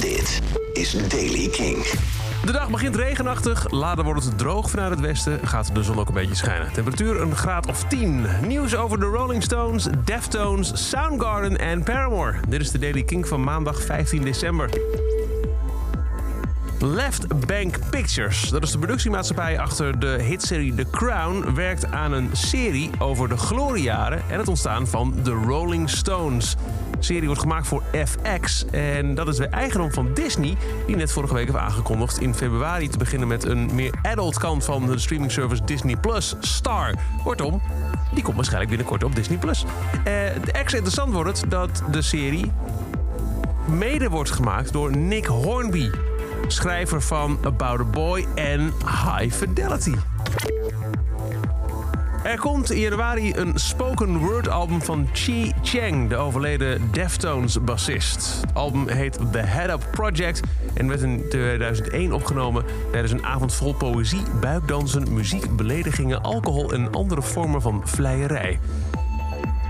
Dit is Daily King. De dag begint regenachtig, later wordt het droog vanuit het westen, gaat de zon ook een beetje schijnen. Temperatuur een graad of 10. Nieuws over de Rolling Stones, Deftones, Soundgarden en Paramore. Dit is de Daily King van maandag 15 december. Left Bank Pictures, dat is de productiemaatschappij achter de hitserie The Crown, werkt aan een serie over de gloriejaren en het ontstaan van de Rolling Stones. Serie wordt gemaakt voor FX en dat is de eigendom van Disney, die net vorige week heeft aangekondigd in februari te beginnen met een meer adult kant van de streaming service Disney Plus, Star. Kortom, die komt waarschijnlijk binnenkort op Disney Plus. De extra interessant wordt het dat de serie mede wordt gemaakt door Nick Hornby schrijver van About a Boy en High Fidelity. Er komt in januari een spoken word album van Chi Cheng, de overleden Deftones bassist. Het album heet The Head Up Project en werd in 2001 opgenomen tijdens een avond vol poëzie, buikdansen, muziek, beledigingen, alcohol en andere vormen van vleierij.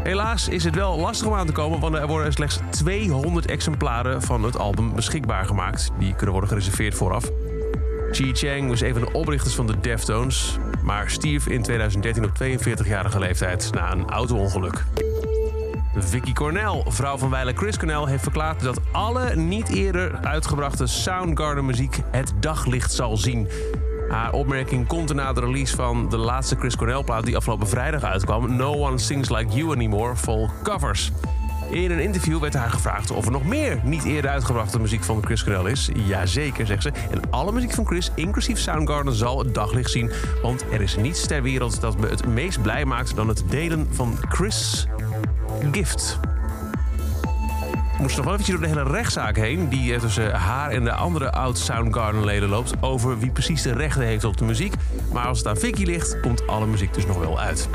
Helaas is het wel lastig om aan te komen, want er worden slechts 200 exemplaren van het album beschikbaar gemaakt. Die kunnen worden gereserveerd vooraf. Chi Chang was een van de oprichters van de Deftones, maar stierf in 2013 op 42-jarige leeftijd na een auto-ongeluk. Vicky Cornell, vrouw van wijle Chris Cornell, heeft verklaard dat alle niet eerder uitgebrachte Soundgarden muziek het daglicht zal zien. Haar opmerking komt na de release van de laatste Chris Cornell plaat die afgelopen vrijdag uitkwam, No One Sings Like You Anymore, vol covers. In een interview werd haar gevraagd of er nog meer niet eerder uitgebrachte muziek van Chris Cornell is. Jazeker, zegt ze. En alle muziek van Chris, inclusief Soundgarden, zal het daglicht zien. Want er is niets ter wereld dat me het meest blij maakt dan het delen van Chris' gift moest nog wel eventjes door de hele rechtszaak heen... die tussen haar en de andere oud-Soundgarden-leden loopt... over wie precies de rechten heeft op de muziek. Maar als het aan Vicky ligt, komt alle muziek dus nog wel uit.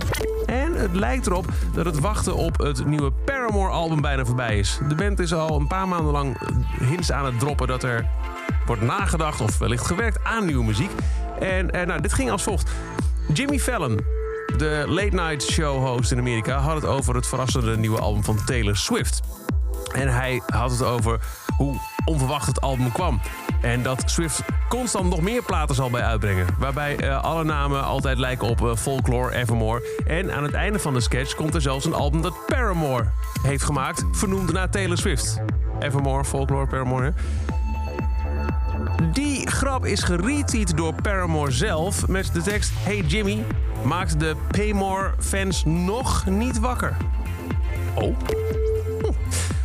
En het lijkt erop dat het wachten op het nieuwe Paramore-album bijna voorbij is. De band is al een paar maanden lang hints aan het droppen... dat er wordt nagedacht of wellicht gewerkt aan nieuwe muziek. En eh, nou, dit ging als volgt. Jimmy Fallon, de late night show host in Amerika, had het over het verrassende nieuwe album van Taylor Swift. En hij had het over hoe onverwacht het album kwam. En dat Swift constant nog meer platen zal bij uitbrengen. Waarbij uh, alle namen altijd lijken op uh, Folklore, Evermore. En aan het einde van de sketch komt er zelfs een album dat Paramore heeft gemaakt, vernoemd naar Taylor Swift. Evermore, Folklore, Paramore. Die grap is geretweet door Paramore zelf met de tekst: Hey Jimmy, maakt de Paymore-fans nog niet wakker. Oh.